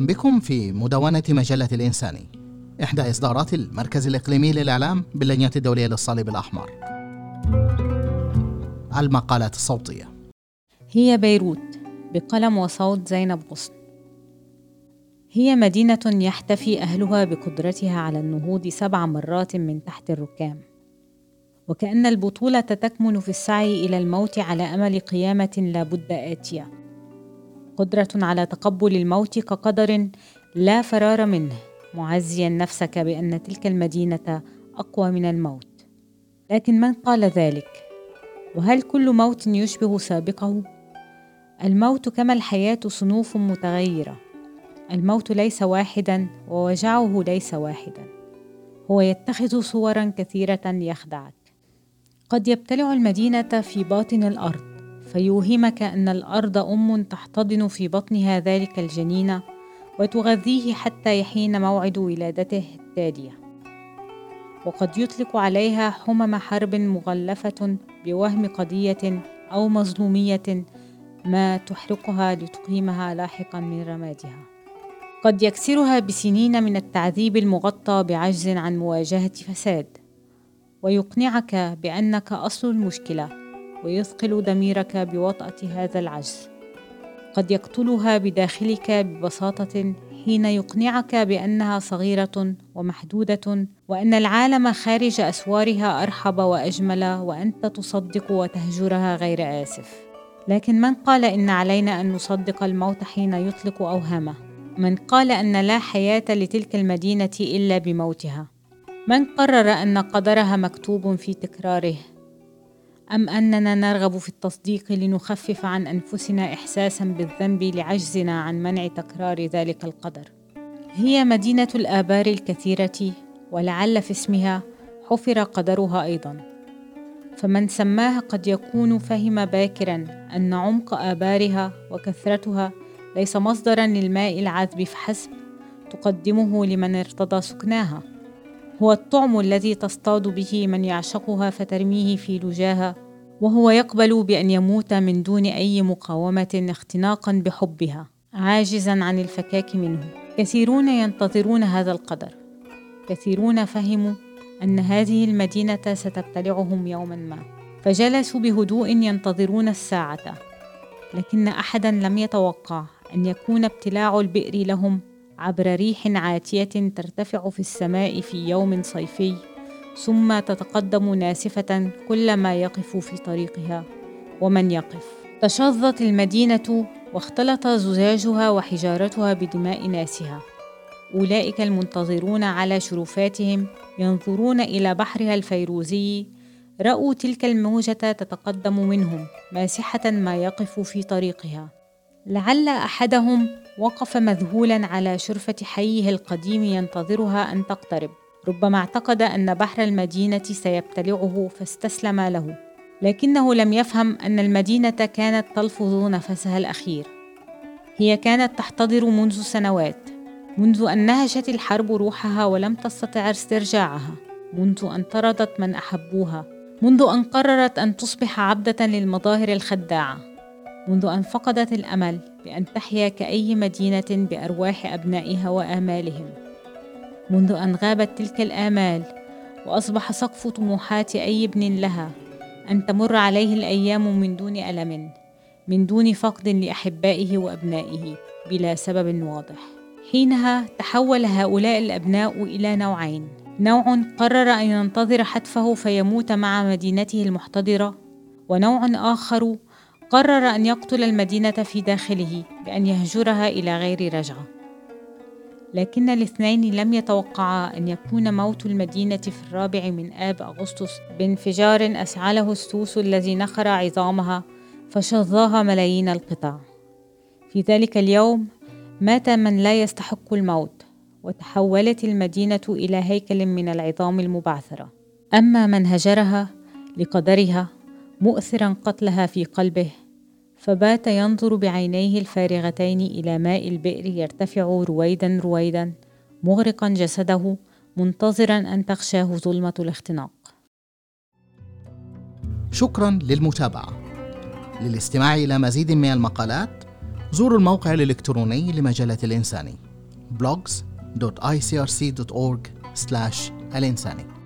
أهلا بكم في مدونة مجلة الإنساني إحدى إصدارات المركز الإقليمي للإعلام باللجنة الدولية للصليب الأحمر. المقالات الصوتية. هي بيروت بقلم وصوت زينب غصن. هي مدينة يحتفي أهلها بقدرتها على النهوض سبع مرات من تحت الركام. وكأن البطولة تكمن في السعي إلى الموت على أمل قيامة لا بد آتية. قدرة على تقبل الموت كقدر لا فرار منه معزيا نفسك بأن تلك المدينة أقوى من الموت. لكن من قال ذلك؟ وهل كل موت يشبه سابقه؟ الموت كما الحياة صنوف متغيرة. الموت ليس واحدا ووجعه ليس واحدا. هو يتخذ صورا كثيرة ليخدعك قد يبتلع المدينة في باطن الأرض. فيوهمك أن الأرض أم تحتضن في بطنها ذلك الجنين وتغذيه حتى يحين موعد ولادته التالية. وقد يطلق عليها حمم حرب مغلفة بوهم قضية أو مظلومية ما تحرقها لتقيمها لاحقا من رمادها. قد يكسرها بسنين من التعذيب المغطى بعجز عن مواجهة فساد. ويقنعك بأنك أصل المشكلة. ويثقل ضميرك بوطأة هذا العجز. قد يقتلها بداخلك ببساطة حين يقنعك بأنها صغيرة ومحدودة وأن العالم خارج أسوارها أرحب وأجمل وأنت تصدق وتهجرها غير آسف. لكن من قال إن علينا أن نصدق الموت حين يطلق أوهامه؟ من قال أن لا حياة لتلك المدينة إلا بموتها؟ من قرر أن قدرها مكتوب في تكراره؟ أم أننا نرغب في التصديق لنخفف عن أنفسنا احساسا بالذنب لعجزنا عن منع تكرار ذلك القدر. هي مدينة الآبار الكثيرة ولعل في اسمها حفر قدرها أيضا. فمن سماها قد يكون فهم باكرا أن عمق آبارها وكثرتها ليس مصدرا للماء العذب فحسب تقدمه لمن ارتضى سكناها. هو الطعم الذي تصطاد به من يعشقها فترميه في لجاها وهو يقبل بأن يموت من دون أي مقاومة اختناقا بحبها. عاجزا عن الفكاك منه. كثيرون ينتظرون هذا القدر. كثيرون فهموا أن هذه المدينة ستبتلعهم يوما ما. فجلسوا بهدوء ينتظرون الساعة. لكن احدا لم يتوقع أن يكون ابتلاع البئر لهم عبر ريح عاتية ترتفع في السماء في يوم صيفي ثم تتقدم ناسفة كل ما يقف في طريقها ومن يقف. تشظت المدينة واختلط زجاجها وحجارتها بدماء ناسها. أولئك المنتظرون على شرفاتهم ينظرون إلى بحرها الفيروزي. رأوا تلك الموجة تتقدم منهم ماسحة ما يقف في طريقها. لعل أحدهم وقف مذهولا على شرفة حيه القديم ينتظرها أن تقترب. ربما اعتقد أن بحر المدينة سيبتلعه فاستسلم له. لكنه لم يفهم أن المدينة كانت تلفظ نفسها الأخير. هي كانت تحتضر منذ سنوات. منذ أن نهشت الحرب روحها ولم تستطع استرجاعها. منذ أن طردت من أحبوها. منذ أن قررت أن تصبح عبدة للمظاهر الخداعة. منذ أن فقدت الأمل بأن تحيا كأي مدينة بأرواح أبنائها وآمالهم. منذ أن غابت تلك الآمال وأصبح سقف طموحات أي ابن لها أن تمر عليه الأيام من دون ألم من دون فقد لأحبائه وأبنائه بلا سبب واضح. حينها تحول هؤلاء الأبناء إلى نوعين. نوع قرر أن ينتظر حتفه فيموت مع مدينته المحتضرة ونوع آخر قرر أن يقتل المدينة في داخله بأن يهجرها إلى غير رجعة. لكن الاثنين لم يتوقعا أن يكون موت المدينة في الرابع من آب أغسطس. بانفجار أسعله السوس الذي نخر عظامها فشظاها ملايين القطع. في ذلك اليوم مات من لا يستحق الموت وتحولت المدينة إلى هيكل من العظام المبعثرة. أما من هجرها لقدرها مؤثرا قتلها في قلبه فبات ينظر بعينيه الفارغتين إلى ماء البئر يرتفع رويدا رويدا مغرقا جسده منتظرا أن تغشاه ظلمة الاختناق. شكرا للمتابعة. للاستماع إلى مزيد من المقالات زوروا الموقع الإلكتروني لمجلة الإنساني blogs.icrc.org الإنساني